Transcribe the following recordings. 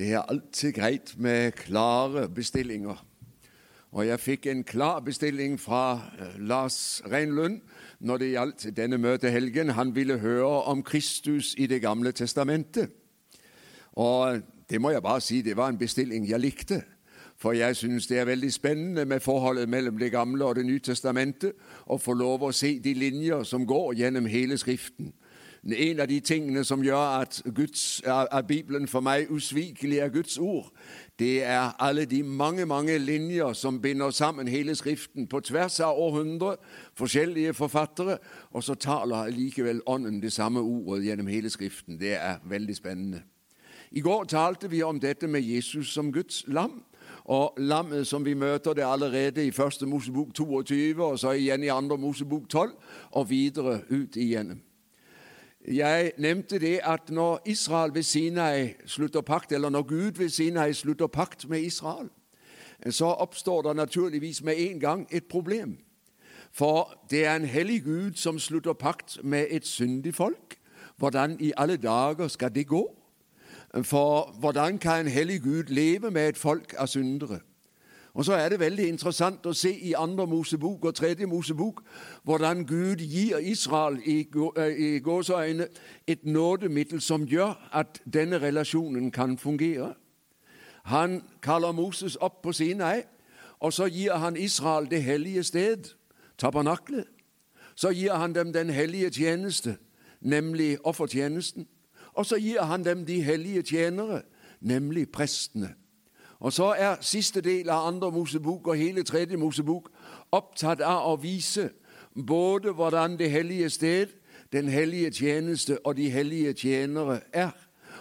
Det er alltid greit med klare bestillinger. Og jeg fikk en klar bestilling fra eh, Lars Reinlund når det gjaldt denne møtehelgen. Han ville høre om Kristus i Det gamle testamentet. Og det må jeg bare si, det var en bestilling jeg likte. For jeg syns det er veldig spennende med forholdet mellom Det gamle og Det nye testamentet, å få lov å se de linjer som går gjennom hele Skriften. En av de tingene som gjør at, Guds, at Bibelen for meg usvikelig er Guds ord, det er alle de mange mange linjer som binder sammen hele Skriften på tvers av århundre, forskjellige forfattere, og så taler likevel Ånden det samme ordet gjennom hele Skriften. Det er veldig spennende. I går talte vi om dette med Jesus som Guds lam. Og lammet som vi møter det allerede i første Mosebok 22, og så igjen i andre Mosebok 12, og videre ut igjennom. Jeg nevnte det at når Israel ved Sinai slutter pakt, eller når Gud ved Sinai slutter pakt med Israel, så oppstår det naturligvis med en gang et problem. For det er en hellig Gud som slutter pakt med et syndig folk. Hvordan i alle dager skal det gå? For hvordan kan en hellig Gud leve med et folk av syndere? Og Så er det veldig interessant å se i andre Mosebok og tredje Mosebok hvordan Gud gir Israel i, i gåseøyne et nådemiddel som gjør at denne relasjonen kan fungere. Han kaller Moses opp på Sinai, og så gir han Israel det hellige sted, tabernaklet. Så gir han dem den hellige tjeneste, nemlig offertjenesten. Og så gir han dem de hellige tjenere, nemlig prestene. Og så er siste del av andre Mosebok og hele tredje Mosebok opptatt av å vise både hvordan det hellige sted, den hellige tjeneste og de hellige tjenere er,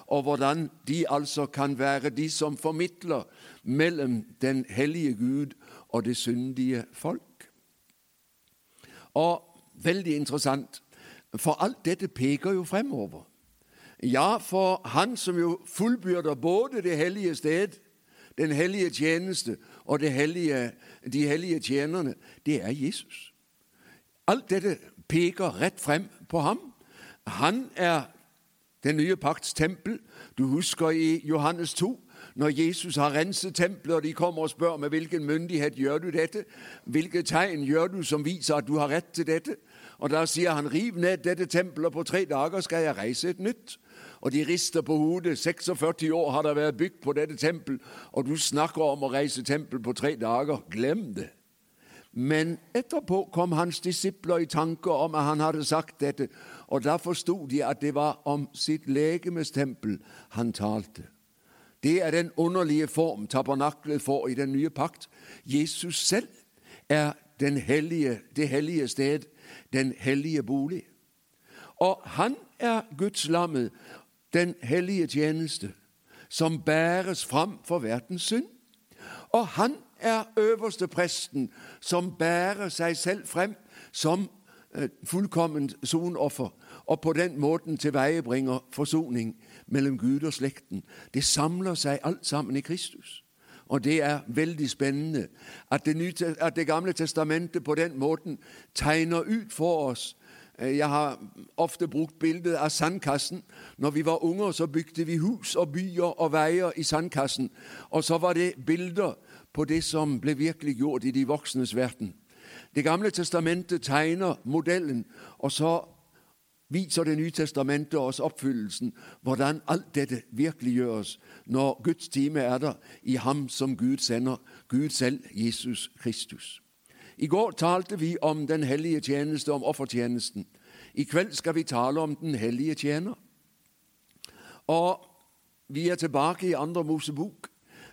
og hvordan de altså kan være de som formidler mellom den hellige Gud og det syndige folk. Og veldig interessant, for alt dette peker jo fremover. Ja, for Han som jo fullbyrder både det hellige sted, den hellige tjeneste og hellige, de hellige tjenerne, det er Jesus. Alt dette peker rett frem på ham. Han er den nye pakts tempel. Du husker i Johannes 2, når Jesus har renset tempelet, og de kommer og spør med hvilken myndighet gjør du dette? Hvilke tegn gjør du som viser at du har rett til dette? Og Da sier han, riv ned dette tempelet, på tre dager skal jeg reise et nytt og de rister på hodet. 46 år har det vært bygd på dette tempel, og du snakker om å reise tempel på tre dager. Glem det. Men etterpå kom hans disipler i tanke om at han hadde sagt dette, og da forsto de at det var om sitt legemes tempel han talte. Det er den underlige form tabernaklet får i den nye pakt. Jesus selv er hellige, det hellige sted, den hellige bolig. Og han er Guds lammet, den hellige tjeneste, som bæres fram for verdens synd. Og han er øverste presten, som bærer seg selv frem som eh, fullkomment sonoffer, og på den måten tilveiebringer forsoning mellom Gud og slekten. Det samler seg alt sammen i Kristus. Og det er veldig spennende at Det, nye, at det Gamle testamentet på den måten tegner ut for oss jeg har ofte brukt bildet av sandkassen. Når vi var unger, så bygde vi hus og byer og veier i sandkassen. Og så var det bilder på det som ble virkelig gjort i de voksnes verden. Det gamle testamentet tegner modellen, og så viser Det nye testamentet oss oppfyllelsen, hvordan alt dette virkeliggjøres når Guds time er der i ham som Gud sender, Gud selv, Jesus Kristus. I går talte vi om den hellige tjeneste, om offertjenesten. I kveld skal vi tale om den hellige tjener. Og vi er tilbake i Andre Mosebok.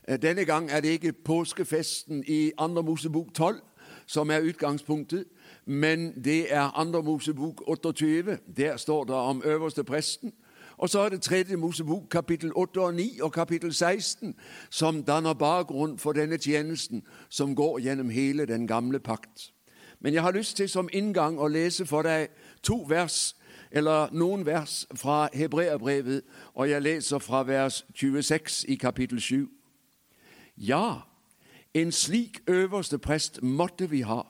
Eh, denne gang er det ikke påskefesten i Andre Mosebok 12 som er utgangspunktet, men det er Andre Mosebok 28. Der står det om øverste presten. Og så er det tredje Mosebok, kapittel 8 og 9 og kapittel 16, som danner bakgrunn for denne tjenesten som går gjennom hele den gamle pakt. Men jeg har lyst til som inngang å lese for deg to vers, eller noen vers fra Hebreabrevet, og jeg leser fra vers 26 i kapittel 7. Ja, en slik øverste prest måtte vi ha,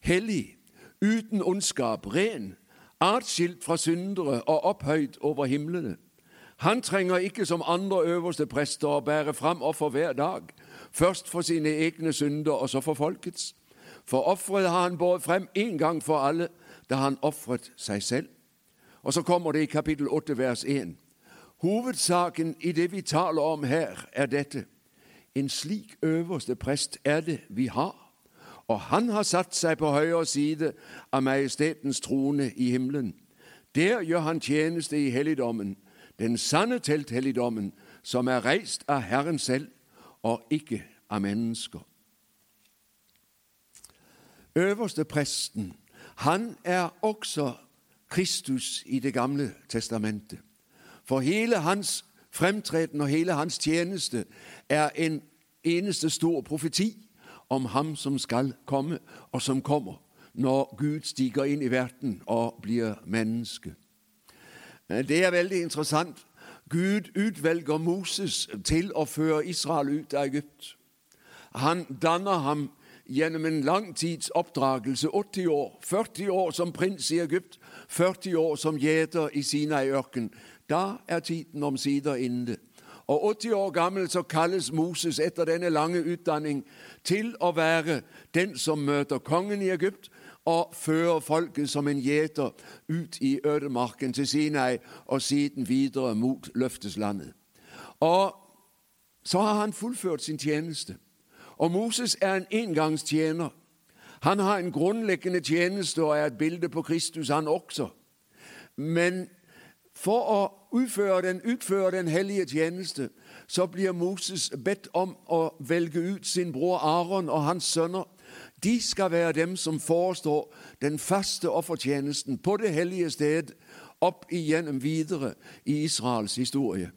hellig, uten ondskap, ren, atskilt fra syndere og opphøyd over himlene. Han trenger ikke som andre øverste prester å bære fram offer hver dag, først for sine egne synder og så for folkets. For offeret har han båret frem én gang for alle, da han ofret seg selv. Og så kommer det i kapittel 8, vers 1. Hovedsaken i det vi taler om her, er dette. En slik øverste prest er det vi har, og han har satt seg på høyre side av majestetens trone i himmelen. Der gjør han tjeneste i helligdommen, den sanne telthelligdommen, som er reist av Herren selv og ikke av mennesker. Øverste presten, han er også Kristus i Det gamle testamentet. For hele hans fremtreden og hele hans tjeneste er en eneste stor profeti om ham som skal komme, og som kommer når Gud stiger inn i verden og blir menneske. Det er veldig interessant. Gud utvelger Moses til å føre Israel ut av Egypt. Han danner ham gjennom en lang tids oppdragelse, 80 år, 40 år som prins i Egypt, 40 år som gjeter i Sinai-ørken. Da er tiden omsider inne. Og 80 år gammel så kalles Moses etter denne lange utdanning til å være den som møter kongen i Egypt og fører folket som en gjeter ut i ødemarken til Sinai og siden videre mot løfteslandet. Og så har han fullført sin tjeneste. Og Moses er en engangstjener. Han har en grunnleggende tjeneste og er et bilde på Kristus, han også. Men for å utføre den, utføre den hellige tjeneste, så blir Moses bedt om å velge ut sin bror Aron og hans sønner. De skal være dem som forestår den faste offertjenesten på det hellige sted opp igjennom videre i Israels historie.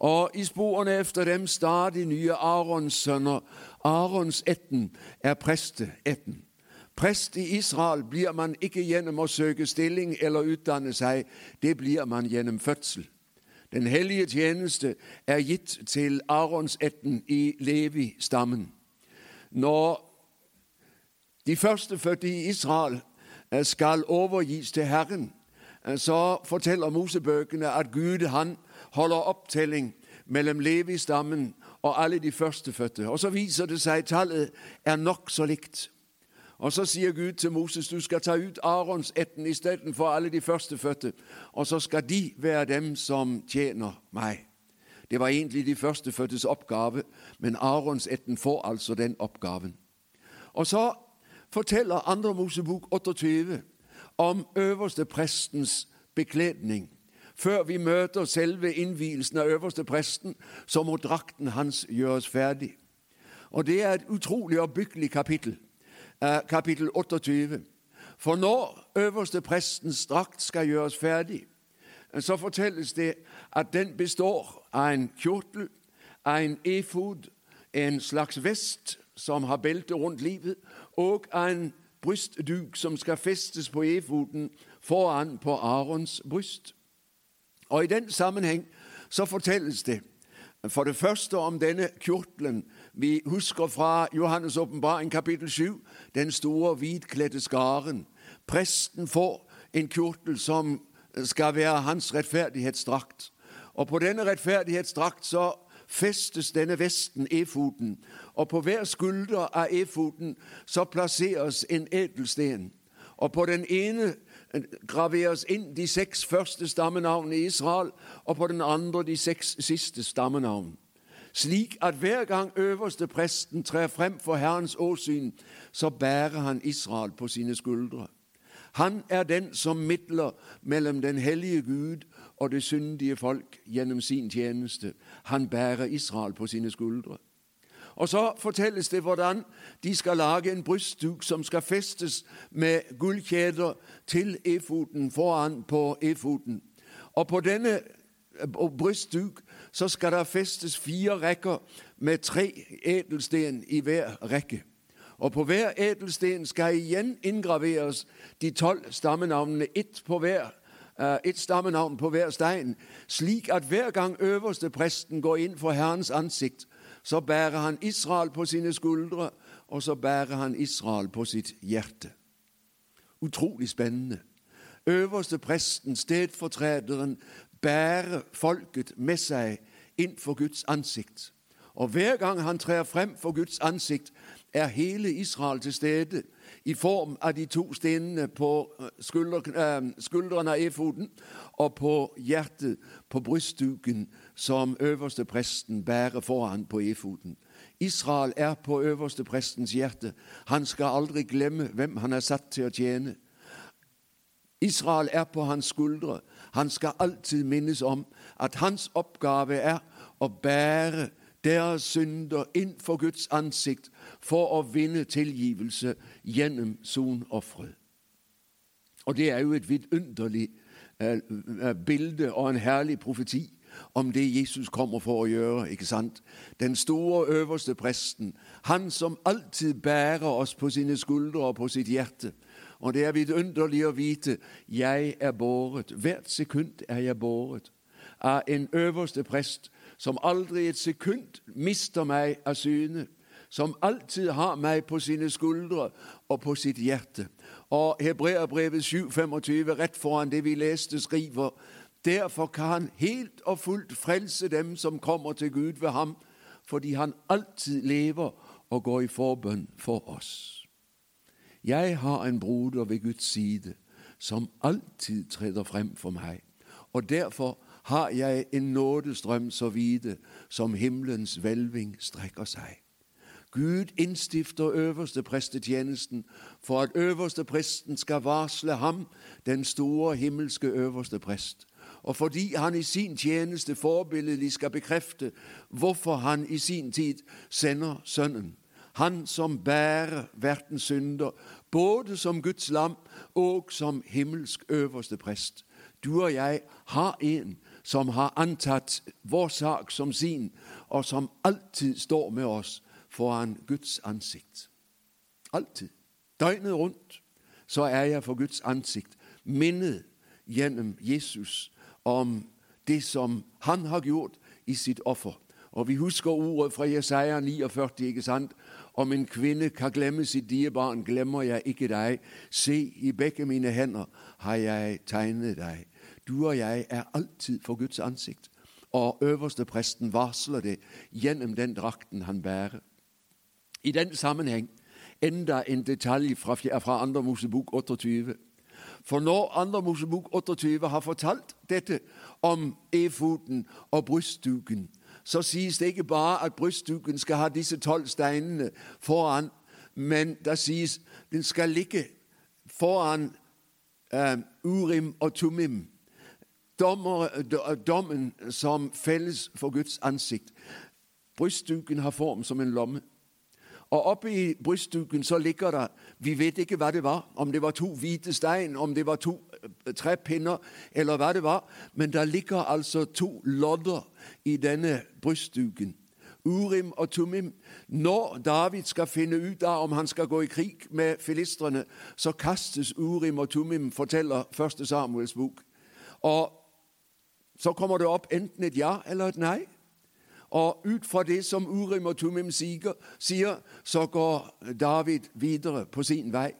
Og i sporene efter dem stadig nye Arons sønner. Arons etten er presteetten. Prest i Israel blir man ikke gjennom å søke stilling eller utdanne seg, det blir man gjennom fødsel. Den hellige tjeneste er gitt til Aronsetten i Levi-stammen. Når de førstefødte i Israel eh, skal overgis til Herren, eh, så forteller Mosebøkene at Gud han holder opptelling mellom Levi-stammen og alle de førstefødte. Og så viser det seg at tallet er nokså likt. Og Så sier Gud til Moses du skal ta ut Arons ætten istedenfor alle de førstefødte, og så skal de være dem som tjener meg. Det var egentlig de førstefødtes oppgave, men Arons etten får altså den oppgaven. Og så forteller Andre Mosebok 28 om øverste prestens bekledning. Før vi møter selve innvielsen av øverste presten, så må drakten hans gjøres ferdig. Og Det er et utrolig oppbyggelig kapittel kapittel 28. For når øverste prestens drakt skal gjøres ferdig, så fortelles det at den består av en kjortel, av en efod, en slags vest som har belte rundt livet, og en brystduk som skal festes på efoden foran på Arons bryst. Og I den sammenheng så fortelles det for det første om denne kjortelen vi husker fra Johannes' åpenbaring kapittel 7 den store hvitkledde skaren. Presten får en kjortel som skal være hans rettferdighetsdrakt. Og på denne rettferdighetsdrakt så festes denne vesten, efoten, og på hver skulder av efoten så plasseres en edelsten. Og på den ene graveres inn de seks første stammenavnene i Israel, og på den andre de seks siste stammenavn. Slik at hver gang øverste presten trer frem for Herrens åsyn, så bærer han Israel på sine skuldre. Han er den som midler mellom den hellige Gud og det syndige folk gjennom sin tjeneste. Han bærer Israel på sine skuldre. Og så fortelles det hvordan de skal lage en brystduk som skal festes med gullkjeder til efoten foran på efoten. Og på denne brystduk så skal det festes fire rekker med tre edelsten i hver rekke. Og på hver edelsten skal igjen inngraveres de tolv stammenavnene, ett på hver eh, et stammenavn på hver stein, slik at hver gang øverste presten går inn for Herrens ansikt, så bærer han Israel på sine skuldre, og så bærer han Israel på sitt hjerte. Utrolig spennende. Øverste presten, stedfortrederen, bære folket med seg inn for Guds ansikt. Og hver gang han trer frem for Guds ansikt, er hele Israel til stede i form av de to stenene på eh, skuldrene, skuldrene av efoden og på hjertet på brystduken som øverste presten bærer foran på efoden. Israel er på øverste prestens hjerte. Han skal aldri glemme hvem han er satt til å tjene. Israel er på hans skuldre. Han skal alltid minnes om at hans oppgave er å bære deres synder inn for Guds ansikt for å vinne tilgivelse gjennom sonofferet. Og det er jo et vidunderlig eh, eh, bilde og en herlig profeti om det Jesus kommer for å gjøre. ikke sant? Den store øverste presten, han som alltid bærer oss på sine skuldre og på sitt hjerte. Og det er vidunderlig å vite jeg er båret. Hvert sekund er jeg båret av en øverste prest som aldri et sekund mister meg av syne, som alltid har meg på sine skuldre og på sitt hjerte. Og Hebreabrevet 7,25, rett foran det vi leste, skriver Derfor kan han helt og fullt frelse dem som kommer til Gud ved ham, fordi han alltid lever og går i forbønn for oss. Jeg har en broder ved Guds side som alltid treder frem for meg, og derfor har jeg en nådestrøm så vide som himmelens hvelving strekker seg. Gud innstifter øverste prestetjenesten for at øverste presten skal varsle ham, den store himmelske øverste prest, og fordi han i sin tjeneste forbilledlig skal bekrefte hvorfor han i sin tid sender Sønnen, han som bærer verdens synder, både som Guds lam og som himmelsk øverste prest. Du og jeg har en som har antatt vår sak som sin, og som alltid står med oss foran Guds ansikt. Alltid. Døgnet rundt så er jeg for Guds ansikt minnet gjennom Jesus om det som han har gjort i sitt offer. Og Vi husker ordet fra Jesaja 49, ikke sant? Om en kvinne kan glemme sitt diebarn, glemmer jeg ikke deg. Se, i begge mine hender har jeg tegnet deg. Du og jeg er alltid for Guds ansikt. Og øverste presten varsler det gjennom den drakten han bærer. I den sammenheng enda en detalj fra, fra Andre Mosebok 28. For når Andre Mosebok 28 har fortalt dette om efoten og brystduken, så sies det ikke bare at brystduken skal ha disse tolv steinene foran, men det sies den skal ligge foran eh, Urim og Tumim dommer, dommen som felles for Guds ansikt. Brystduken har form som en lomme. Og oppe i brystduken så ligger det Vi vet ikke hva det var, om det var to hvite stein, om det var to tre trepinner, eller hva det var. Men der ligger altså to lodder i denne brystduken. Urim og Tumim. Når David skal finne ut av om han skal gå i krig med filistrene, så kastes Urim og Tumim, forteller 1. Samuels bok. Og så kommer det opp enten et ja eller et nei. Og ut fra det som Urim og Tumim sier, så går David videre på sin vei.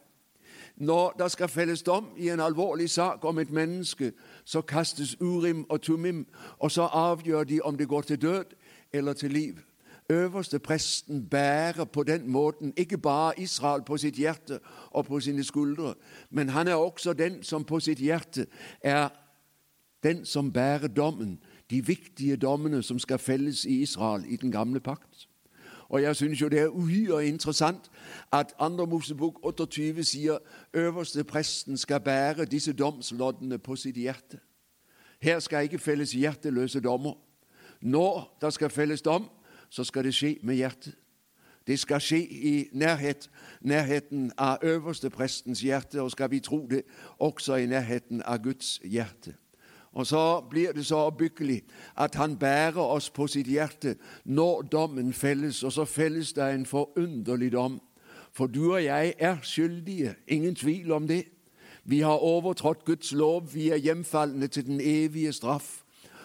Når det skal felles dom i en alvorlig sak om et menneske, så kastes Urim og Tumim, og så avgjør de om det går til død eller til liv. Øverste presten bærer på den måten ikke bare Israel på sitt hjerte og på sine skuldre, men han er også den som på sitt hjerte er den som bærer dommen, de viktige dommene som skal felles i Israel i den gamle pakt. Og jeg syns jo det er uhyre interessant at 2. Mosebok 28 sier øverste presten skal bære disse domsloddene på sitt hjerte. Her skal ikke felles hjerteløse dommer. Når det skal felles dom, så skal det skje med hjertet. Det skal skje i nærhet, nærheten av øverste prestens hjerte, og skal vi tro det, også i nærheten av Guds hjerte. Og så blir det så oppbyggelig at han bærer oss på sitt hjerte når dommen felles, og så felles det en forunderlig dom. For du og jeg er skyldige, ingen tvil om det. Vi har overtrådt Guds lov, vi er hjemfalne til den evige straff.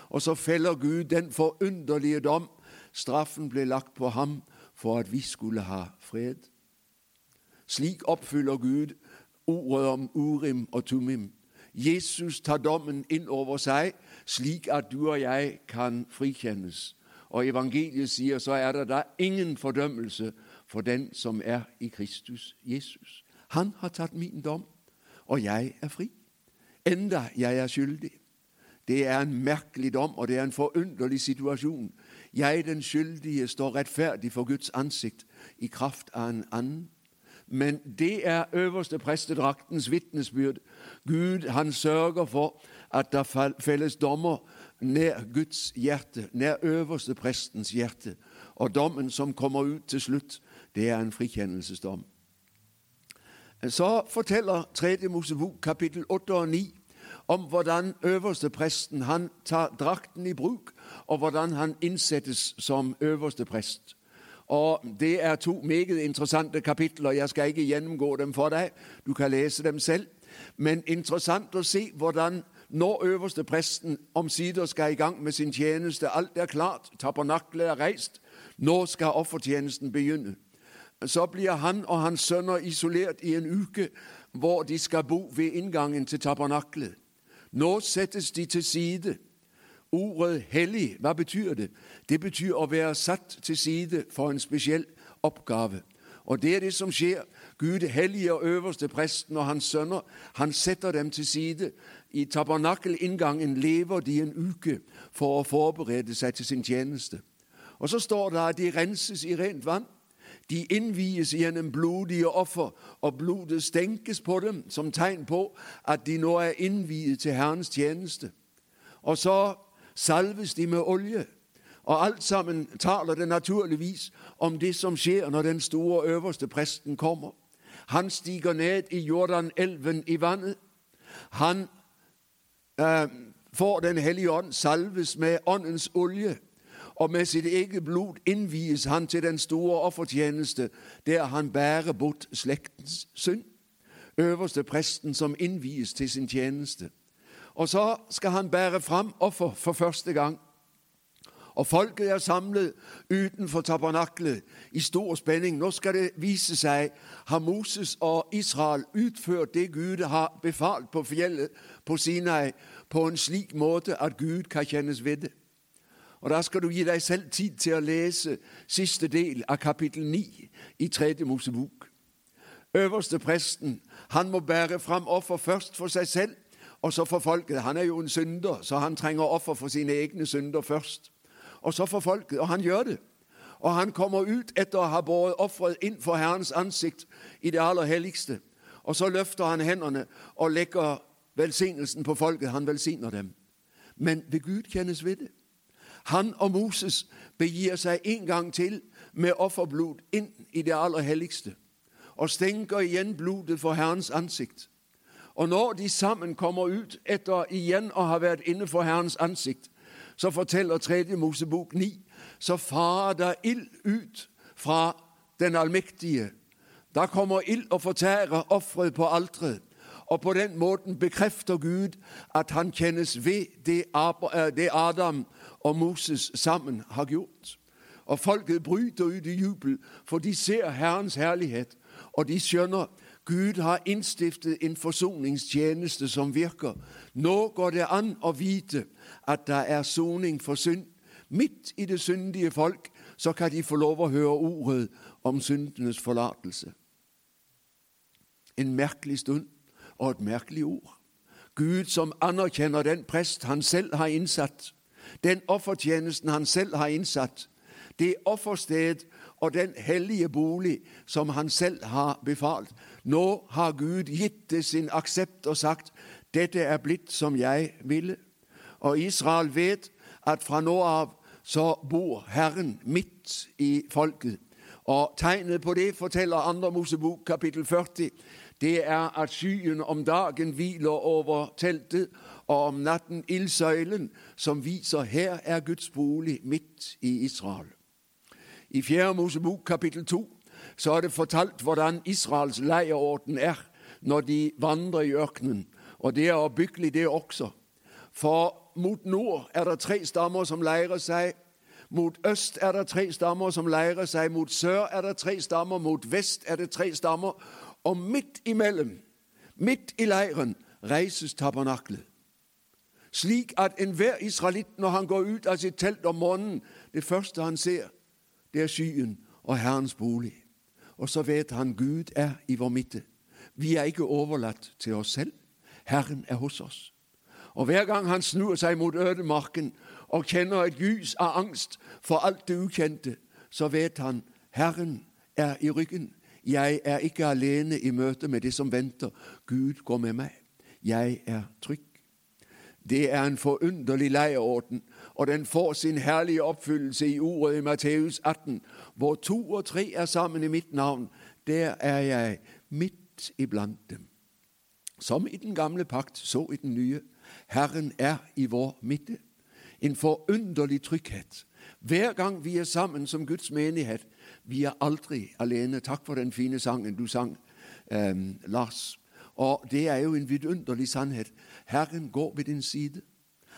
Og så feller Gud den forunderlige dom. Straffen ble lagt på ham for at vi skulle ha fred. Slik oppfyller Gud ordet om Urim og Tumim Jesus tar dommen inn over seg, slik at du og jeg kan frikjennes. Og evangeliet sier så er det da ingen fordømmelse for den som er i Kristus Jesus. Han har tatt min dom, og jeg er fri. Enda jeg er skyldig. Det er en merkelig dom, og det er en forunderlig situasjon. Jeg, den skyldige, står rettferdig for Guds ansikt i kraft av en annen. Men det er øverste prestedraktens vitnesbyrd. Gud han sørger for at det felles dommer nær Guds hjerte, nær øverste prestens hjerte. Og dommen som kommer ut til slutt, det er en frikjennelsesdom. Så forteller 3. Mosebok kapittel 8 og 9 om hvordan øverste presten han tar drakten i bruk, og hvordan han innsettes som øverste prest. Og Det er to meget interessante kapitler. Jeg skal ikke gjennomgå dem for deg. Du kan lese dem selv. Men interessant å se hvordan når øverste presten omsider skal i gang med sin tjeneste, alt er klart, tabernaklet er reist, nå skal offertjenesten begynne. Så blir han og hans sønner isolert i en uke hvor de skal bo ved inngangen til tabernaklet. Nå settes de til side. Ordet 'hellig', hva betyr det? Det betyr å være satt til side for en spesiell oppgave. Og det er det som skjer. Gud helliger øverste presten og hans sønner. Han setter dem til side. I tabernakelinngangen lever de en uke for å forberede seg til sin tjeneste. Og så står det at de renses i rent vann. De innvies gjennom blodige offer, og blodet stenkes på dem som tegn på at de nå er innviet til Herrens tjeneste. Og så salves de med olje. Og alt sammen taler det naturligvis om det som skjer når den store øverste presten kommer. Han stiger ned i Jordanelven i vannet. Han eh, får Den hellige ånd, salves med åndens olje og med sitt eget blod innvies han til den store offertjeneste, der han bærer bort slektens synd. Øverste presten som innvies til sin tjeneste. Og så skal han bære fram offer for første gang. Og folket er samlet utenfor tabernaklet i stor spenning. Nå skal det vise seg har Moses og Israel utført det Gud har befalt på fjellet på Sinai, på en slik måte at Gud kan kjennes ved det. Og Da skal du gi deg selv tid til å lese siste del av kapittel 9 i tredje Mosebok. Øverste presten han må bære fram offer først for seg selv og så for folket. Han er jo en synder, så han trenger offer for sine egne synder først. Og så for folket. Og han gjør det. Og han kommer ut etter å ha båret offeret inn for Herrens ansikt i det aller helligste. Og så løfter han hendene og legger velsignelsen på folket. Han velsigner dem. Men ved Gud kjennes ved det. Han og Moses begir seg en gang til med offerblod inn i det aller helligste og stenker igjen blodet for Herrens ansikt. Og når de sammen kommer ut etter igjen å ha vært inne for Herrens ansikt, så forteller tredje Mosebok 9, så farer det ild ut fra den allmektige. Da kommer ild og fortærer offeret på alteret. Og på den måten bekrefter Gud at han kjennes ved det eh, Adam og Moses sammen har gjort. Og folket bryter ut i jubel, for de ser Herrens herlighet, og de skjønner Gud har innstiftet en forsoningstjeneste som virker. Nå går det an å vite at det er soning for synd. Midt i det syndige folk så kan de få lov å høre ordet om syndenes forlatelse. En merkelig stund og et merkelig ord. Gud som anerkjenner den prest han selv har innsatt, den offertjenesten han selv har innsatt, det offersted og den hellige bolig som han selv har befalt. Nå har Gud gitt det sin aksept og sagt dette er blitt som jeg ville. Og Israel vet at fra nå av så bor Herren midt i folket. Og Tegnet på det forteller 2. Mosebok kapittel 40. Det er at skyen om dagen hviler over teltet, og om natten ildsøylen, som viser her er Guds bolig midt i Israel. I 4. Mosebok kapittel 2 så er det fortalt hvordan Israels leieorden er når de vandrer i ørkenen. Og det er oppbyggelig, det også. For mot nord er det tre stammer som leirer seg. Mot øst er det tre stammer som leirer seg. Mot sør er det tre stammer. Mot vest er det tre stammer. Og midt imellom, midt i leiren, reises tabernaklet. Slik at enhver israelitt, når han går ut av sitt telt om morgenen, det første han ser, det er skyen og Herrens bolig. Og så vet han Gud er i vår midte. Vi er ikke overlatt til oss selv. Herren er hos oss. Og hver gang han snur seg mot ødemarken og kjenner et gys av angst for alt det ukjente, så vet han Herren er i ryggen. Jeg er ikke alene i møte med det som venter. Gud går med meg. Jeg er trygg. Det er en forunderlig leieorden, og den får sin herlige oppfyllelse i ordet i Matteus 18, hvor to og tre er sammen i mitt navn. Der er jeg midt iblant dem. Som i den gamle pakt, så i den nye. Herren er i vår midte. En forunderlig trygghet. Hver gang vi er sammen som Guds menighet, vi er aldri alene. Takk for den fine sangen du sang, eh, Lars. Og det er jo en vidunderlig sannhet. Herren går ved din side.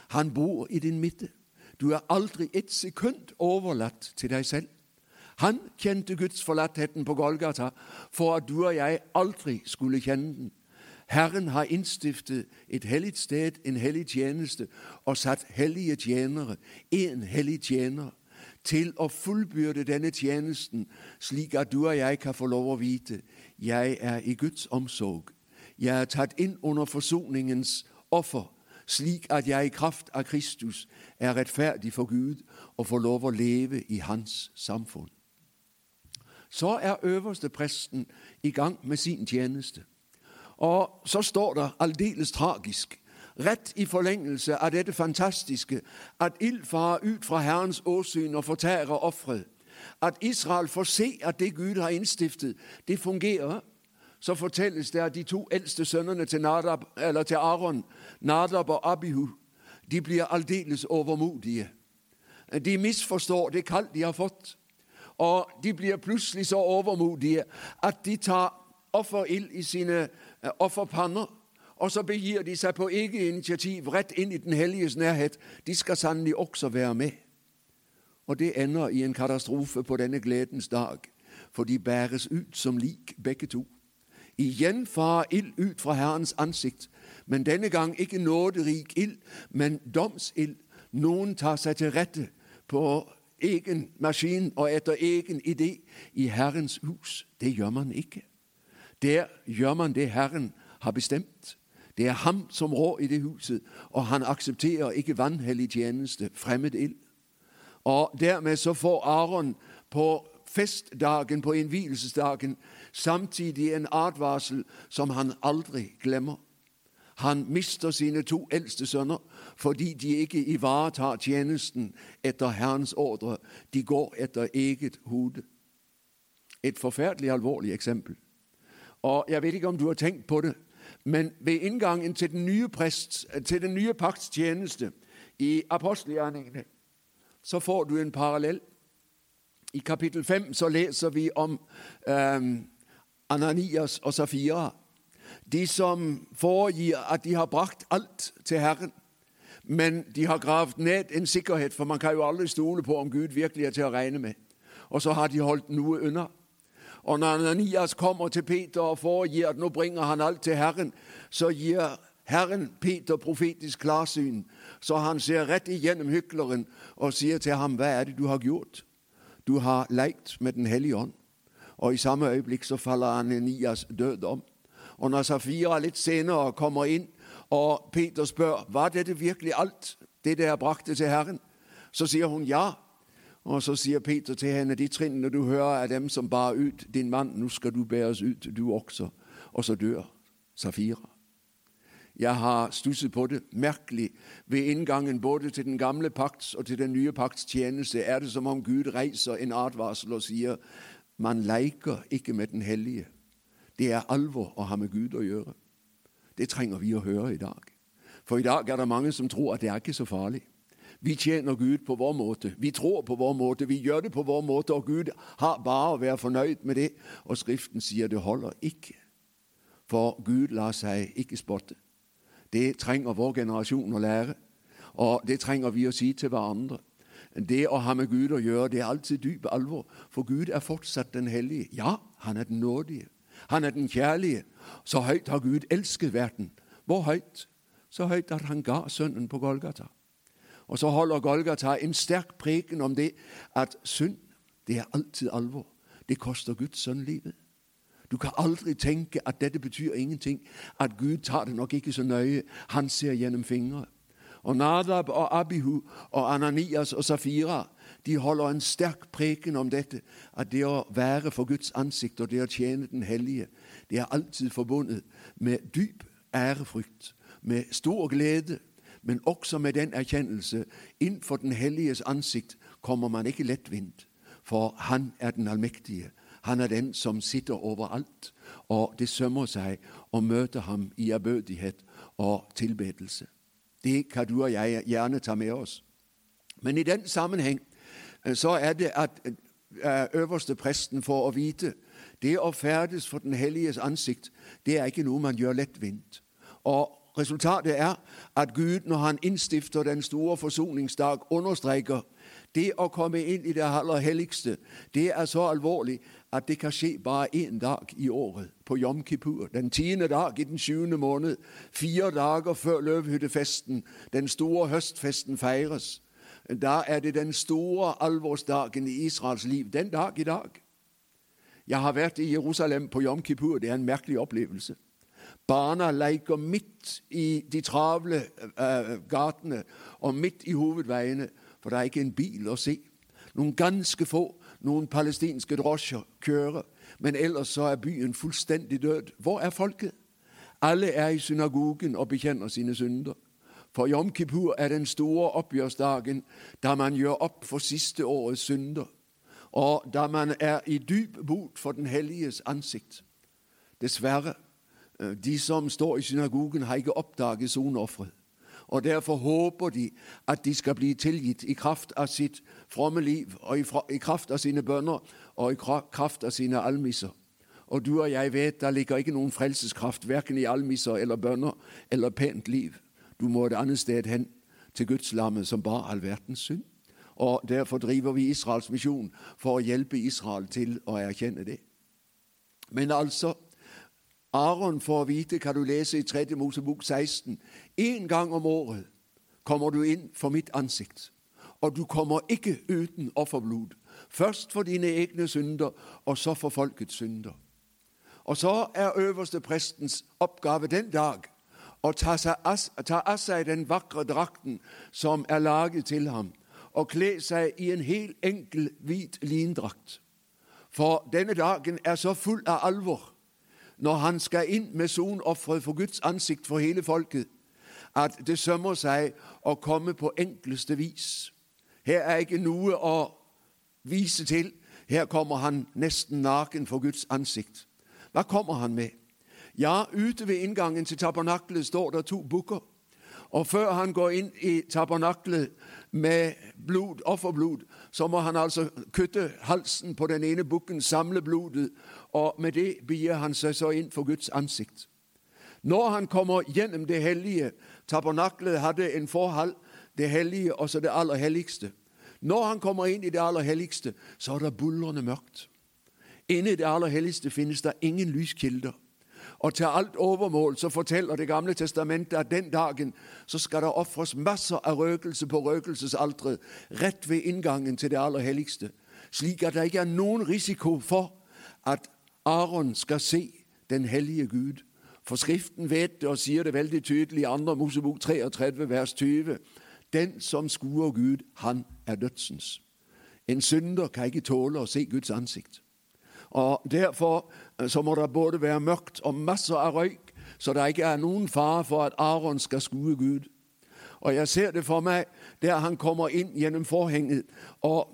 Han bor i din midte. Du er aldri et sekund overlatt til deg selv. Han kjente Guds forlattheten på Golgata for at du og jeg aldri skulle kjenne den. Herren har innstiftet et hellig sted, en hellig tjeneste, og satt hellige tjenere, en hellig tjener, til å fullbyrde denne tjenesten, slik at du og jeg kan få lov å vite jeg er i Guds omsorg. Jeg er tatt inn under forsoningens offer, slik at jeg i kraft av Kristus er rettferdig for Gud og får lov å leve i Hans samfunn. Så er øverste presten i gang med sin tjeneste. Og så står det aldeles tragisk, rett i forlengelse av dette fantastiske, at ild farer ut fra Herrens åsyn og fortærer offeret. At Israel får se at det Gud har innstiftet, det fungerer. Så fortelles det at de to eldste sønnene til, Nadab, til Aron, Nadab og Abihu, de blir aldeles overmodige. De misforstår det kall de har fått, og de blir plutselig så overmodige at de tar offerild i sine eh, offerpanner. Og så begir de seg på eget initiativ rett inn i Den helliges nærhet. De skal sannelig også være med. Og det ender i en katastrofe på denne gledens dag, for de bæres ut som lik, begge to. Igjen farer ild ut fra Herrens ansikt, men denne gang ikke nåderik ild, men domsild. Noen tar seg til rette på egen maskin og etter egen idé i Herrens hus. Det gjør man ikke. Der gjør man det Herren har bestemt. Det er ham som rår i det huset, og han aksepterer ikke vanhellig tjeneste, fremmed ild. Og Dermed så får Aron på festdagen, på innvielsesdagen, samtidig en advarsel som han aldri glemmer. Han mister sine to eldste sønner fordi de ikke ivaretar tjenesten etter Herrens ordre. De går etter eget hode. Et forferdelig alvorlig eksempel. Og Jeg vet ikke om du har tenkt på det, men ved inngangen til den nye, prest, til den nye pakts tjeneste i apostelgjerningene så får du en parallell. I kapittel 5 så leser vi om eh, Ananias og Safira. De som foregir at de har brakt alt til Herren, men de har gravd ned en sikkerhet, for man kan jo aldri stole på om Gud virkelig er til å regne med. Og så har de holdt noe unna. Og når Ananias kommer til Peter og foregir at nå bringer han alt til Herren, så gir Herren Peter profetisk klarsyn, så han ser rett igjennom hykleren og sier til ham, 'Hva er det du har gjort?' Du har lekt med Den hellige ånd. Og i samme øyeblikk så faller Ananias død om. Og når Safira litt senere kommer inn, og Peter spør var dette virkelig alt, det dere brakte til Herren, så sier hun ja. Og så sier Peter til henne, de trinnene du hører, er dem som bar ut din mann. Nå skal du bæres ut, du også. Og så dør Safira. Jeg har stusset på det. Merkelig. Ved inngangen både til den gamle pakts og til den nye pakts tjeneste er det som om Gud reiser en advarsel og sier man leker ikke med Den hellige. Det er alvor å ha med Gud å gjøre. Det trenger vi å høre i dag. For i dag er det mange som tror at det er ikke så farlig. Vi tjener Gud på vår måte. Vi tror på vår måte. Vi gjør det på vår måte, og Gud har bare å være fornøyd med det. Og Skriften sier det holder ikke. For Gud lar seg ikke spotte. Det trenger vår generasjon å lære, og det trenger vi å si til hverandre. Det å ha med Gud å gjøre, det er alltid dyp alvor, for Gud er fortsatt den hellige. Ja, han er den nådige. Han er den kjærlige. Så høyt har Gud elsket verden. Hvor høyt? Så høyt at han ga sønnen på Golgata. Og så holder Golgata en sterk preken om det at synd, det er alltid alvor. Det koster Guds sønn livet. Du kan aldri tenke at dette betyr ingenting, at Gud tar det nok ikke så nøye. Han ser gjennom fingre. Og Nadab og Abihu og Ananias og Safira de holder en sterk preken om dette, at det å være for Guds ansikt og det å tjene Den hellige, det er alltid forbundet med dyp ærefrykt, med stor glede, men også med den erkjennelse innenfor Den helliges ansikt kommer man ikke lettvint, for Han er den allmektige. Han er den som sitter overalt, og det sømmer seg å møte ham i ærbødighet og tilbedelse. Det kan du og jeg gjerne ta med oss. Men i den sammenheng eh, så er det at eh, øverste presten får å vite det å ferdes for Den helliges ansikt, det er ikke noe man gjør lettvint. Og Resultatet er at Gud, når han innstifter den store forsoningsdag, understreker det å komme inn i det aller helligste. Det er så alvorlig at det kan skje bare én dag i året, på Jom Kippur, den tiende dag i den sjuende måned, fire dager før løvhyttefesten, den store høstfesten feires. Da er det den store alvorsdagen i Israels liv. Den dag i dag. Jeg har vært i Jerusalem på Jom Kippur. Det er en merkelig opplevelse. Barna leker midt i de travle uh, gatene og midt i hovedveiene, for det er ikke en bil å se. Noen ganske få noen palestinske drosjer kjører, men ellers så er byen fullstendig død. Hvor er folket? Alle er i synagogen og bekjenner sine synder. For Jom Kippur er den store oppgjørsdagen da man gjør opp for siste årets synder, og da man er i dyp bot for Den helliges ansikt. Dessverre, eh, de som står i synagogen, har ikke oppdaget soneofferet og derfor håper de at de skal bli tilgitt i kraft av sitt fromme liv, og i, kraft av sine bønner og i kraft av sine almisser. Og du og jeg vet der ligger ikke noen frelseskraft verken i almisser eller bønner eller pent liv. Du må et annet sted hen, til Guds lamme som bar all verdens synd. Og Derfor driver vi Israels misjon for å hjelpe Israel til å erkjenne det. Men altså, Aron får vite hva du leser i 3. Mosebok 16. En gang om året kommer du inn for mitt ansikt, og du kommer ikke uten offerblod. Først for dine egne synder, og så for folkets synder. Og så er øverste prestens oppgave den dag å ta av seg den vakre drakten som er laget til ham, og kle seg i en helt enkel, hvit lindrakt. For denne dagen er så full av alvor når han skal inn med sonofferet for Guds ansikt for hele folket, at det sømmer seg å komme på enkleste vis. Her er ikke noe å vise til. Her kommer han nesten naken for Guds ansikt. Hva kommer han med? Ja, ute ved inngangen til tabernaklet står det to bukker. Og før han går inn i tabernaklet med blod, offerblod, så må han altså kutte halsen på den ene bukken, samle blodet, og med det begir han seg så inn for Guds ansikt. Når han kommer gjennom det hellige Tabernaklet hadde en forhold, det hellige og så det aller helligste. Når han kommer inn i det aller helligste, så er det bullrende mørkt. Inne i det aller helligste finnes det ingen lyskilder. Og til alt overmål så forteller Det gamle testamentet at den dagen så skal det ofres masser av røkelse på røkelsesalteret rett ved inngangen til det aller helligste, slik at det ikke er noen risiko for at Aron skal se den hellige Gud. For Skriften vet det og sier det veldig tydelig i 2. Mosebok 33, vers 20. Den som skuer Gud, han er dødsens. En synder kan ikke tåle å se Guds ansikt. Og Derfor eh, så må det både være mørkt og masser av røyk, så det ikke er noen fare for at Aron skal skue Gud. Og Jeg ser det for meg der han kommer inn gjennom forhenget og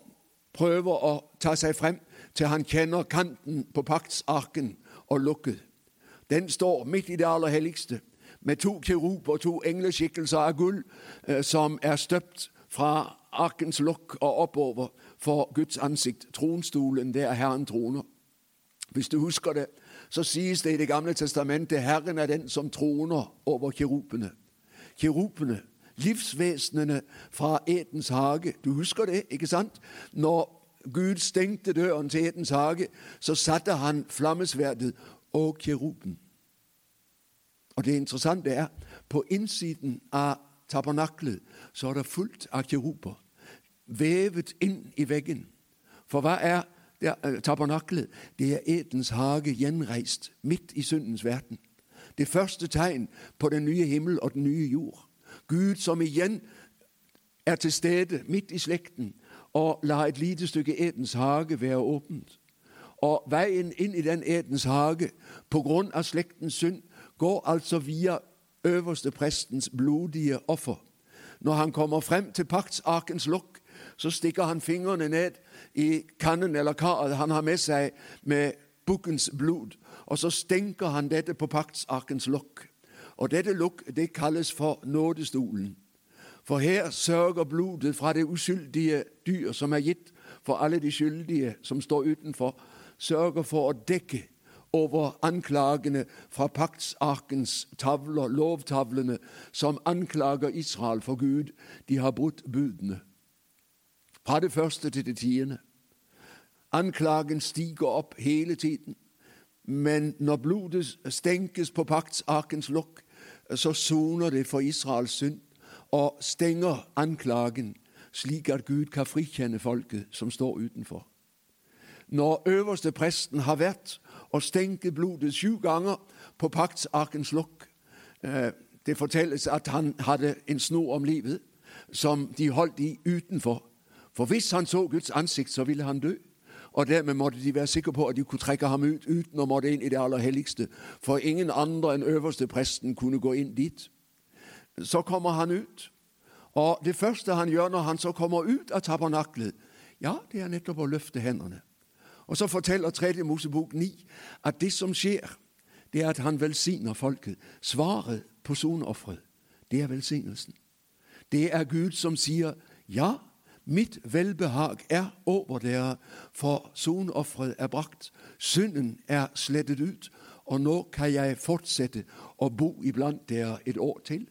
prøver å ta seg frem til han kjenner kanten på paktsarken og lukket. Den står midt i det aller helligste, med to kiruber og to engleskikkelser av gull eh, som er støpt fra arkens lokk og oppover for Guds ansikt. Tronstolen, det er Herren troner. Hvis du husker det, så sies det i Det gamle testamentet Herren er den som troner over kirupene. Kirupene, livsvesenene fra Edens hage. Du husker det, ikke sant? Når Gud stengte døren til Edens hage, så satte han flammesverdet og kiruben. Og det interessante er, på innsiden av tabernaklet så er det fullt av kiruber vevet inn i veggen. For hva er uh, tabernaklet? Det er Edens hage gjenreist midt i syndens verden. Det første tegn på den nye himmel og den nye jord. Gud som igjen er til stede midt i slekten og la et lite stykke Edens hage være åpent. Og veien inn i den Edens hage på grunn av slektens synd går altså via øverste prestens blodige offer. Når han kommer frem til paktsarkens lokk, så stikker han fingrene ned i kannen eller karet han har med seg med bukkens blod, og så stenker han dette på paktsarkens lokk. Og Dette lokk det kalles for nådestolen. For her sørger blodet fra det uskyldige dyr som er gitt for alle de skyldige som står utenfor, sørger for å dekke over anklagene fra paktsarkens tavler, lovtavlene, som anklager Israel for Gud. De har brutt budene. Fra det første til det tiende. Anklagen stiger opp hele tiden. Men når blodet stenkes på paktsarkens lokk, så soner det for Israels synd og stenger anklagen, slik at Gud kan frikjenne folket som står utenfor. Når øverste presten har vært og stenket blodet sju ganger på paktsarkens lokk eh, Det fortelles at han hadde en snor om livet som de holdt i utenfor. For hvis han så Guds ansikt, så ville han dø. Og dermed måtte de være sikre på at de kunne trekke ham ut uten å måtte inn i det aller helligste. For ingen andre enn øverste presten kunne gå inn dit. Så kommer han ut, og det første han gjør når han så kommer ut av tabernaklet, ja, det er nettopp å løfte hendene. Og så forteller 3. Mosebok 9 at det som skjer, det er at han velsigner folket. Svaret på soneofferet, det er velsignelsen. Det er Gud som sier ja, mitt velbehag er over dere, for soneofferet er brakt. Synden er slettet ut, og nå kan jeg fortsette å bo iblant dere et år til,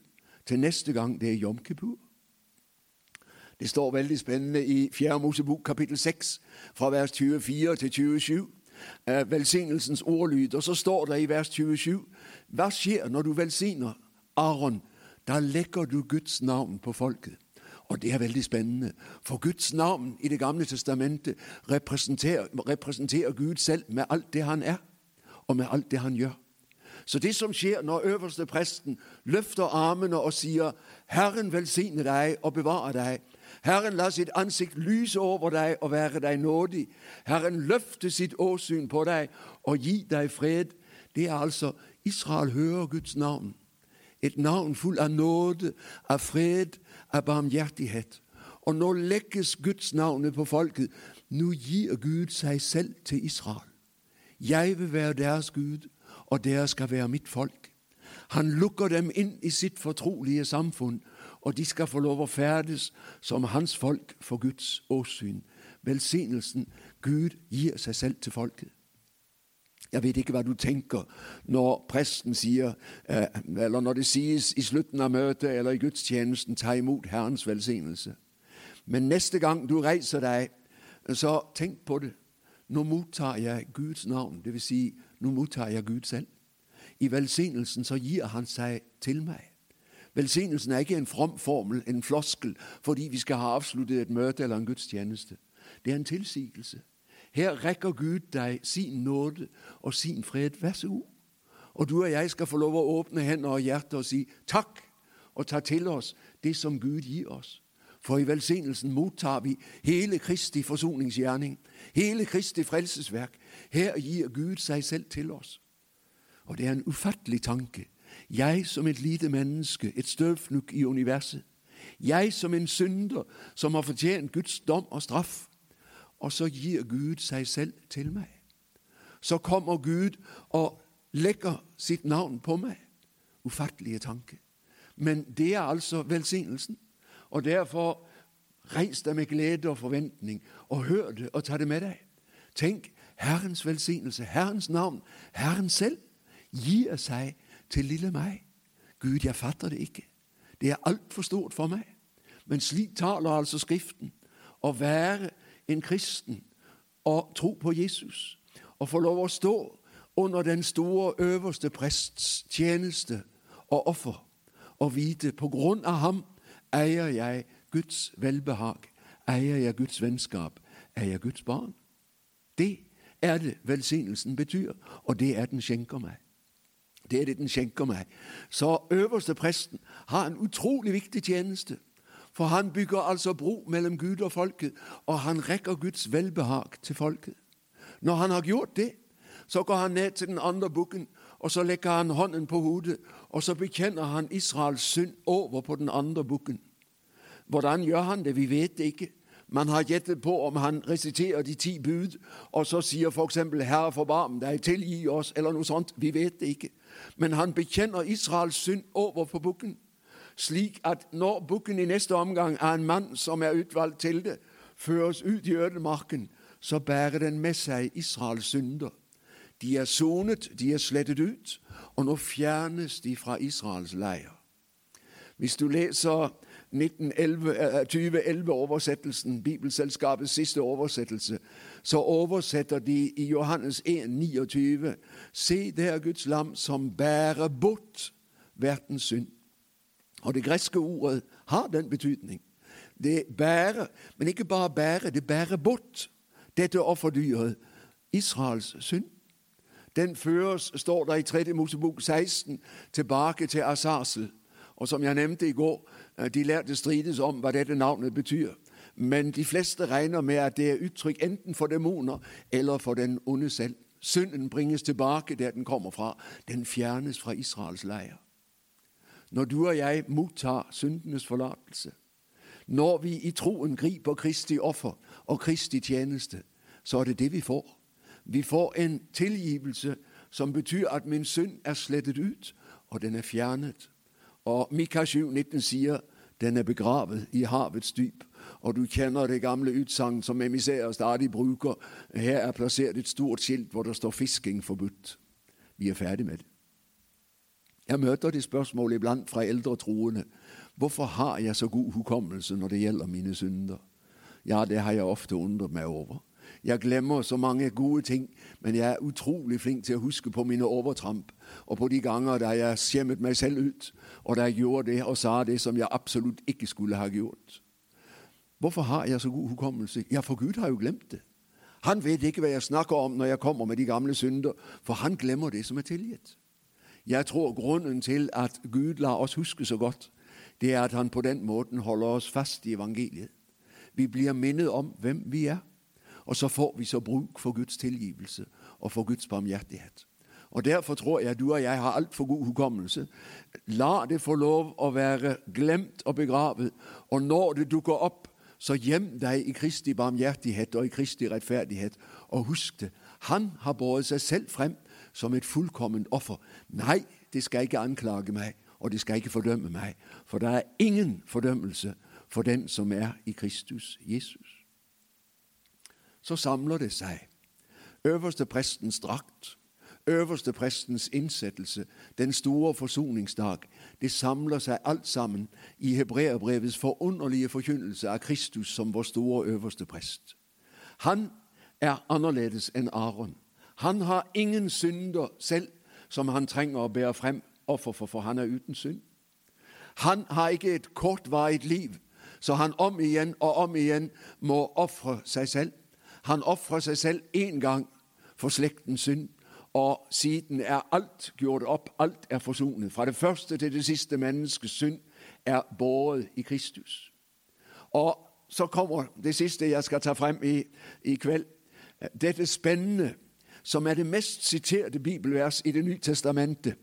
til neste gang det er Jom Kippur. Det står veldig spennende i 4. Mosebok kapittel 6, fra vers 24 til 27. Eh, velsignelsens ordlyd. Og så står det i vers 27.: Hva skjer når du velsigner Aron? Da legger du Guds navn på folket. Og det er veldig spennende, for Guds navn i Det gamle testamentet representerer, representerer Gud selv med alt det han er, og med alt det han gjør. Så det som skjer når øverste presten løfter armene og sier 'Herren velsigne deg og bevare deg', Herren la sitt ansikt lyse over deg og være deg nådig. Herren løfte sitt åsyn på deg og gi deg fred. Det er altså Israel hører Guds navn. Et navn full av nåde, av fred, av barmhjertighet. Og nå legges Guds navnet på folket. Nå gir Gud seg selv til Israel. Jeg vil være deres Gud, og dere skal være mitt folk. Han lukker dem inn i sitt fortrolige samfunn og de skal få lov å ferdes som hans folk for Guds åsyn. Velsignelsen Gud gir seg selv til folket. Jeg vet ikke hva du tenker når presten sier, eh, eller når det sies i slutten av møtet eller i gudstjenesten 'ta imot Herrens velsignelse'. Men neste gang du reiser deg, så tenk på det. Nå mottar jeg Guds navn, dvs. Si, nå mottar jeg Gud selv. I velsignelsen så gir Han seg til meg. Velsignelsen er ikke en from formel, en floskel, fordi vi skal ha avsluttet et møte eller en gudstjeneste. Det er en tilsigelse. Her rekker Gud deg sin nåde og sin fred. Vær så god. Og du og jeg skal få lov å åpne hender og hjerte og si takk, og ta til oss det som Gud gir oss. For i velsignelsen mottar vi hele Kristi forsoningsgjerning, hele Kristi frelsesverk. Her gir Gud seg selv til oss. Og det er en ufattelig tanke. Jeg som et lite menneske, et støvfnugg i universet. Jeg som en synder som har fortjent Guds dom og straff. Og så gir Gud seg selv til meg. Så kommer Gud og legger sitt navn på meg. Ufattelige tanke. Men det er altså velsignelsen. Og derfor reis deg med glede og forventning, og hør det og ta det med deg. Tenk Herrens velsignelse, Herrens navn, Herren selv gir seg til lille meg. Gud, jeg fatter det ikke. Det er altfor stort for meg. Men slik taler altså Skriften. Å være en kristen og tro på Jesus og få lov å stå under den store øverste prests tjeneste og offer, og vite på grunn av ham eier jeg Guds velbehag, eier jeg Guds vennskap, eier jeg Guds barn. Det er det velsignelsen betyr, og det er den skjenker meg. Det er det den skjenker meg. Så øverste presten har en utrolig viktig tjeneste. For han bygger altså bro mellom Gud og folket, og han rekker Guds velbehag til folket. Når han har gjort det, så går han ned til den andre bukken, og så legger han hånden på hodet, og så bekjenner han Israels synd over på den andre bukken. Hvordan gjør han det? Vi vet det ikke. Man har gjettet på om han resiterer de ti bud, og så sier f.eks.: Herre, forbarm deg, tilgi oss, eller noe sånt. Vi vet det ikke. Men han bekjenner Israels synd over på bukken, slik at når bukken i neste omgang er en mann som er utvalgt til det, føres ut i ødemarken, så bærer den med seg Israels synder. De er sonet, de er slettet ut, og nå fjernes de fra Israels leir. Hvis du leser 2011-oversettelsen, eh, Bibelselskapets siste oversettelse, så oversetter de i Johannes 1, 29, Se, det er Guds lam som bærer bort verdens synd. Og Det greske ordet har den betydning. Det bærer, men ikke bare bærer, det bærer bort dette offerdyret, Israels synd. Den føres, står der i 3. Mosebok 16, tilbake til Asarsel. Og som jeg nevnte i går, Eh, de lærte strides om hva dette navnet betyr. Men de fleste regner med at det er uttrykk enten for demoner eller for den onde selv. Synden bringes tilbake der den kommer fra. Den fjernes fra Israels leir. Når du og jeg mottar syndenes forlatelse, når vi i troen griper Kristi offer og Kristi tjeneste, så er det det vi får. Vi får en tilgivelse som betyr at min synd er slettet ut, og den er fjernet. Og Mika 7, 19 sier den er begravet i havets dyp. Og du kjenner det gamle utsagn som emissærer stadig bruker. Her er plassert et stort skilt hvor det står 'fisking forbudt'. Vi er ferdig med det. Jeg møter det spørsmålet iblant fra eldre troende. Hvorfor har jeg så god hukommelse når det gjelder mine synder? Ja, det har jeg ofte undret meg over. Jeg glemmer så mange gode ting, men jeg er utrolig flink til å huske på mine overtramp og på de ganger da jeg skjemmet meg selv ut, og da jeg gjorde det og sa det som jeg absolutt ikke skulle ha gjort. Hvorfor har jeg så god hukommelse? Ja, for Gud har jo glemt det. Han vet ikke hva jeg snakker om når jeg kommer med de gamle synder, for han glemmer det som er tilgitt. Jeg tror grunnen til at Gud lar oss huske så godt, det er at han på den måten holder oss fast i evangeliet. Vi blir minnet om hvem vi er. Og så får vi så bruk for Guds tilgivelse og for Guds barmhjertighet. Og Derfor tror jeg du og jeg har altfor god hukommelse. La det få lov å være glemt og begravet. Og når det dukker opp, så gjem deg i Kristi barmhjertighet og i Kristi rettferdighet. Og husk det, han har båret seg selv frem som et fullkomment offer. Nei, det skal ikke anklage meg, og det skal ikke fordømme meg. For det er ingen fordømmelse for den som er i Kristus Jesus så samler det seg. Øverste prestens drakt, øverste prestens innsettelse, den store forsoningsdag. Det samler seg alt sammen i hebreerbrevets forunderlige forkynnelse av Kristus som vår store øverste prest. Han er annerledes enn Aron. Han har ingen synder selv som han trenger å bære frem offer for, for han er uten synd. Han har ikke et kortvarig liv, så han om igjen og om igjen må ofre seg selv. Han ofra seg selv én gang for slektens synd, og siden er alt gjort opp, alt er forsonet. Fra det første til det siste menneskes synd er båret i Kristus. Og så kommer det siste jeg skal ta frem i, i kveld. Dette spennende, som er det mest siterte bibelvers i Det nye testamentet.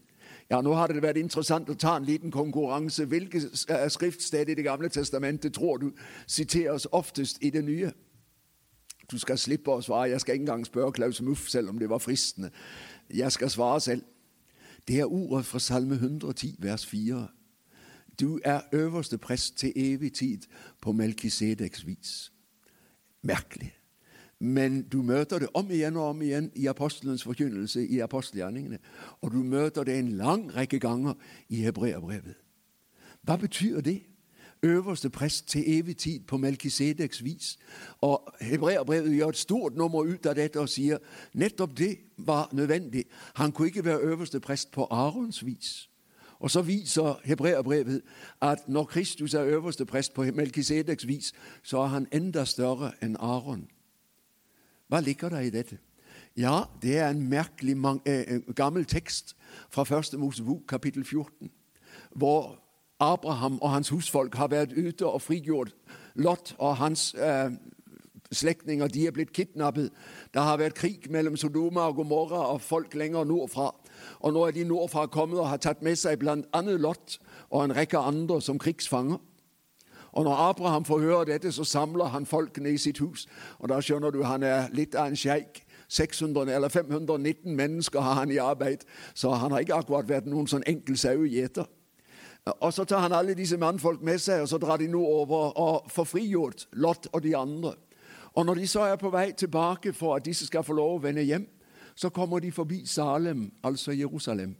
Ja, Nå hadde det vært interessant å ta en liten konkurranse. Hvilke skriftsted i Det gamle testamentet tror du siteres oftest i det nye? Du skal slippe å svare. Jeg skal ikke engang spørre Klaus Muff, selv om det var fristende. Jeg skal svare selv. Det er ordet fra Salme 110, vers 4. Du er øverste prest til evig tid på Melkisedeks vis. Merkelig. Men du møter det om igjen og om igjen i apostelens forkynnelse i apostelgjerningene. Og du møter det en lang rekke ganger i hebreerbrevet. Hva betyr det? Øverste prest til evig tid på Melkisedeks vis. Og Hebreerbrevet gjør et stort nummer ut av dette og sier nettopp det var nødvendig. Han kunne ikke være øverste prest på Arons vis. Og så viser Hebræerbrevet, at når Kristus er øverste prest på Melkisedeks vis, så er han enda større enn Aron. Hva ligger der i dette? Ja, det er en merkelig eh, gammel tekst fra første Mosebok, kapittel 14, hvor Abraham og hans husfolk har vært ute og frigjort Lot og hans eh, slektninger. De er blitt kidnappet. Det har vært krig mellom Sodoma og Gomorra og folk lenger nordfra. Og nå er de nordfra kommet og har tatt med seg bl.a. Lot og en rekke andre som krigsfanger. Og når Abraham får høre dette, så samler han folkene i sitt hus. Og da skjønner du han er litt av en sjeik. 600 eller 519 mennesker har han i arbeid, så han har ikke akkurat vært noen sånn enkel sauegjeter. Og Så tar han alle disse mannfolk med seg, og så drar de nå over og får frigjort Lot og de andre. Og Når de så er på vei tilbake for at disse skal få lov å vende hjem, så kommer de forbi Salem, altså Jerusalem.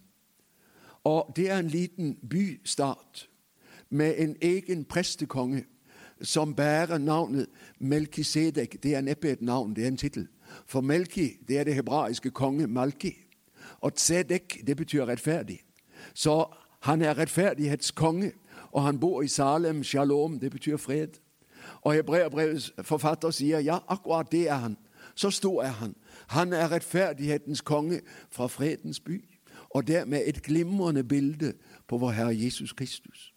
Og Det er en liten bystat med en egen prestekonge som bærer navnet Melkisedek. Det er neppe et navn, det er en tittel. For Melki det er det hebraiske konge Malki. Og Tzedek det betyr rettferdig. Så han er rettferdighetskonge, og han bor i Salem. Shalom, det betyr fred. Og Hebreabrevets forfatter sier ja, akkurat det er han. Så stor er han. Han er rettferdighetens konge fra fredens by, og dermed et glimrende bilde på vår Herre Jesus Kristus.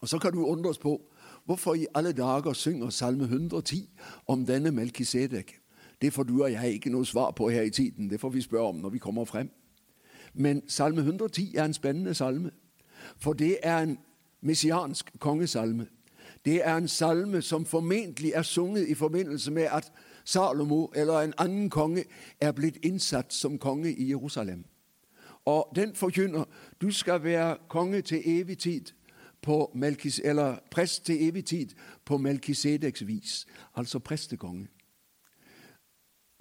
Og Så kan du undres på hvorfor i alle dager synger Salme 110 om denne Melkisedek. Det får du og jeg ikke noe svar på her i tiden. Det får vi spørre om når vi kommer frem. Men Salme 110 er en spennende salme, for det er en messiansk kongesalme. Det er en salme som formentlig er sunget i forbindelse med at Salomo eller en annen konge er blitt innsatt som konge i Jerusalem. Og den forkynner du skal være konge til evig tid på Melkis, eller prest til evig tid på Melkisedeks vis, altså prestekonge.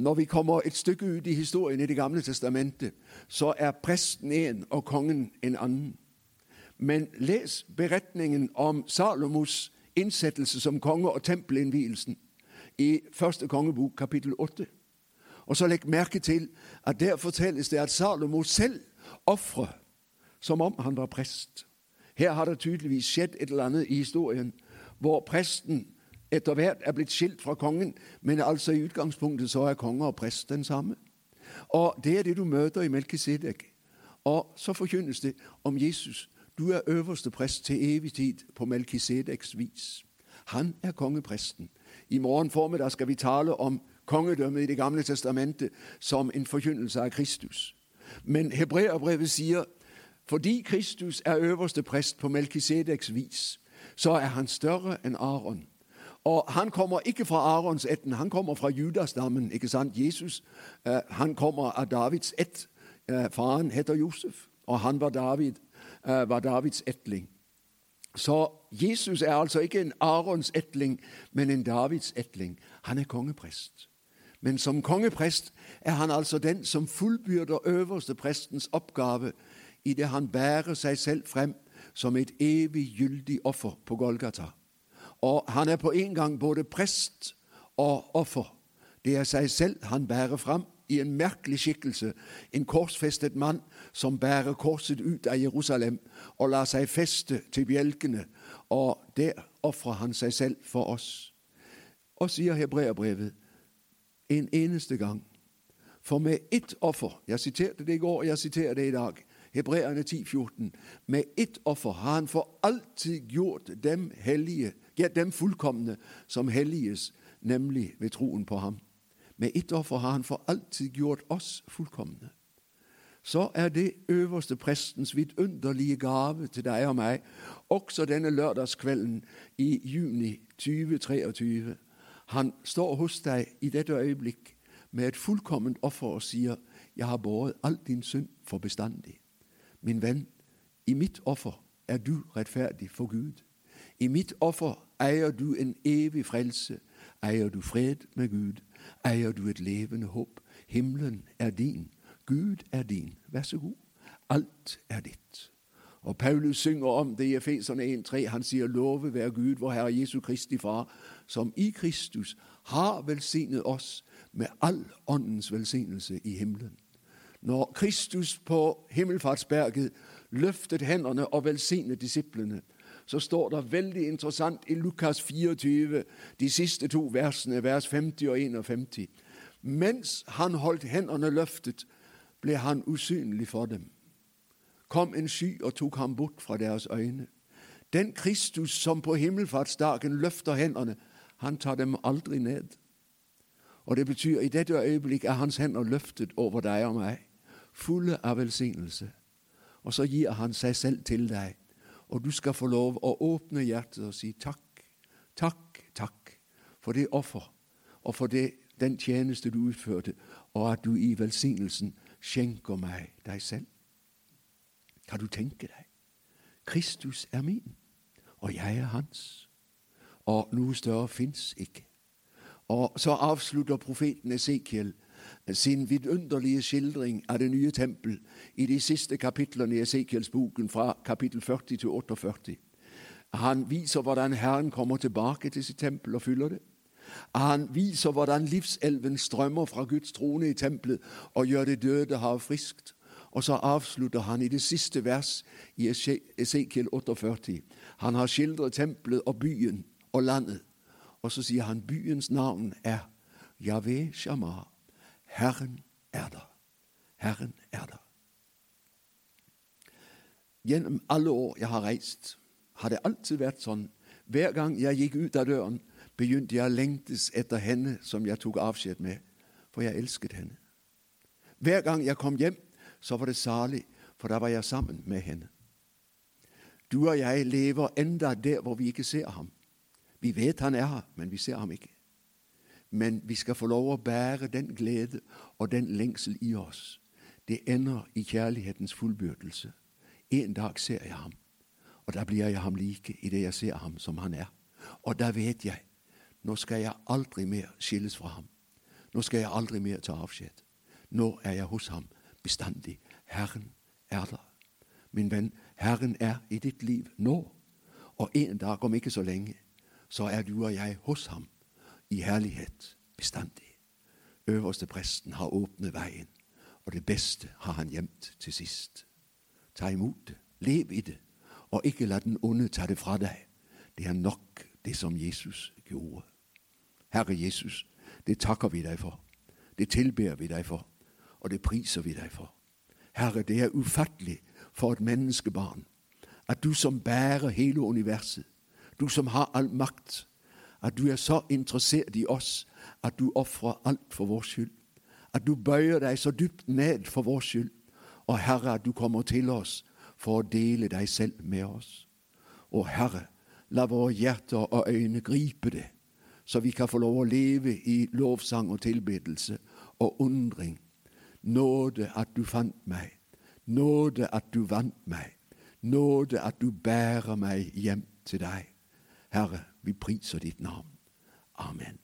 Når vi kommer et stykke ut i historien i Det gamle testamentet, så er presten en og kongen en annen. Men les beretningen om Salomos innsettelse som konge og tempelinnvielsen i første kongebok, kapittel 8. Og så legg merke til at der fortelles det at Salomo selv ofrer som om han var prest. Her har det tydeligvis skjedd et eller annet i historien hvor presten etter hvert er blitt skilt fra kongen, men altså i utgangspunktet så er konge og prest den samme. Og Det er det du møter i Melkisedek. Og så forkynnes det om Jesus. Du er øverste prest til evig tid på Melkisedeks vis. Han er kongepresten. I morgen formiddag skal vi tale om kongedømmet i Det gamle testamentet som en forkynnelse av Kristus. Men hebreerbrevet sier fordi Kristus er øverste prest på Melkisedeks vis, så er han større enn Aron. Og Han kommer ikke fra Arons etten, han kommer fra Judastammen. ikke sant? Jesus eh, han kommer av Davids ett. Eh, faren heter Josef, og han var, David, eh, var Davids etling. Så Jesus er altså ikke en Arons etling, men en Davids etling. Han er kongeprest. Men som kongeprest er han altså den som fullbyrder øverste prestens oppgave i det han bærer seg selv frem som et evig gyldig offer på Golgata. Og han er på en gang både prest og offer. Det er seg selv han bærer fram i en merkelig skikkelse, en korsfestet mann som bærer korset ut av Jerusalem og lar seg feste til bjelkene, og der ofrer han seg selv for oss. Og sier hebreerbrevet en eneste gang. For med ett offer Jeg siterte det i går, og jeg siterer det i dag. Hebreerne 10, 14. Med ett offer har han for alltid gjort dem hellige, ja, dem fullkomne som helliges, nemlig ved troen på ham. Med ett offer har han for alltid gjort oss fullkomne. Så er det øverste prestens vidunderlige gave til deg og meg, også denne lørdagskvelden i juni 2023. Han står hos deg i dette øyeblikk med et fullkomment offer og sier, 'Jeg har båret all din synd for bestandig'. Min venn, i mitt offer er du rettferdig for Gud. I mitt offer eier du en evig frelse, eier du fred med Gud, eier du et levende håp. Himmelen er din, Gud er din. Vær så god. Alt er ditt. Og Paulus synger om det i Efeserne 1,3. Han sier, 'Love være Gud, vår Herre Jesu Kristi Far, som i Kristus har velsignet oss med all åndens velsignelse i himmelen.' Når Kristus på himmelfartsberget løftet hendene og velsignet disiplene, så står det veldig interessant i Lukas 24, de siste to versene, vers 50 og 51. Mens han holdt hendene løftet, ble han usynlig for dem. Kom en sky og tok ham bort fra deres øyne. Den Kristus som på himmelfartsdagen løfter hendene, han tar dem aldri ned. Og det betyr i dette øyeblikk er hans hender løftet over deg og meg, fulle av velsignelse. Og så gir han seg selv til deg, og du skal få lov å åpne hjertet og si takk, takk, takk for det offer og for det, den tjeneste du utførte, og at du i velsignelsen skjenker meg deg selv. Kan du tenke deg? Kristus er min, og jeg er hans. Og noe større fins ikke. Og så avslutter profeten Esekiel sin vidunderlige skildring av det nye tempel i de siste kapitlene i Esekiels-boken, fra kapittel 40 til 48. Han viser hvordan Herren kommer tilbake til sitt tempel og fyller det. Han viser hvordan livselven strømmer fra Guds trone i tempelet og gjør det døde hav friskt. Og så avslutter han i det siste vers i Esekiel 48. Han har skildret tempelet og byen og landet. Og så sier han byens navn er Yahweh Shamar. Herren er der. Herren er der. Gjennom alle år jeg har reist, har det alltid vært sånn. Hver gang jeg gikk ut av døren, begynte jeg å lengtes etter henne som jeg tok avskjed med, for jeg elsket henne. Hver gang jeg kom hjem, så var det salig, for da var jeg sammen med henne. Du og jeg lever enda der hvor vi ikke ser ham. Vi vet han er her, men vi ser ham ikke. Men vi skal få lov å bære den glede og den lengsel i oss. Det ender i kjærlighetens fullbyrdelse. En dag ser jeg ham, og da blir jeg ham like idet jeg ser ham som han er. Og da vet jeg nå skal jeg aldri mer skilles fra ham. Nå skal jeg aldri mer ta avskjed. Nå er jeg hos ham bestandig. Herren er der. Min venn, Herren er i ditt liv nå. Og en dag om ikke så lenge så er du og jeg hos ham i herlighet bestandig. Øverste presten har åpnet veien, og det beste har han gjemt til sist. Ta imot det, lev i det, og ikke la den onde ta det fra deg. Det er nok, det som Jesus gjorde. Herre Jesus, det takker vi deg for. Det tilber vi deg for, og det priser vi deg for. Herre, det er ufattelig for et menneskebarn at du som bærer hele universet, du som har all makt, at du er så interessert i oss at du ofrer alt for vår skyld. At du bøyer deg så dypt ned for vår skyld. Og Herre, at du kommer til oss for å dele deg selv med oss. Og Herre, la våre hjerter og øyne gripe det, så vi kan få lov å leve i lovsang og tilbedelse og undring. Nåde at du fant meg. Nåde at du vant meg. Nåde at du bærer meg hjem til deg. Herre, vi priser ditt navn. Amen.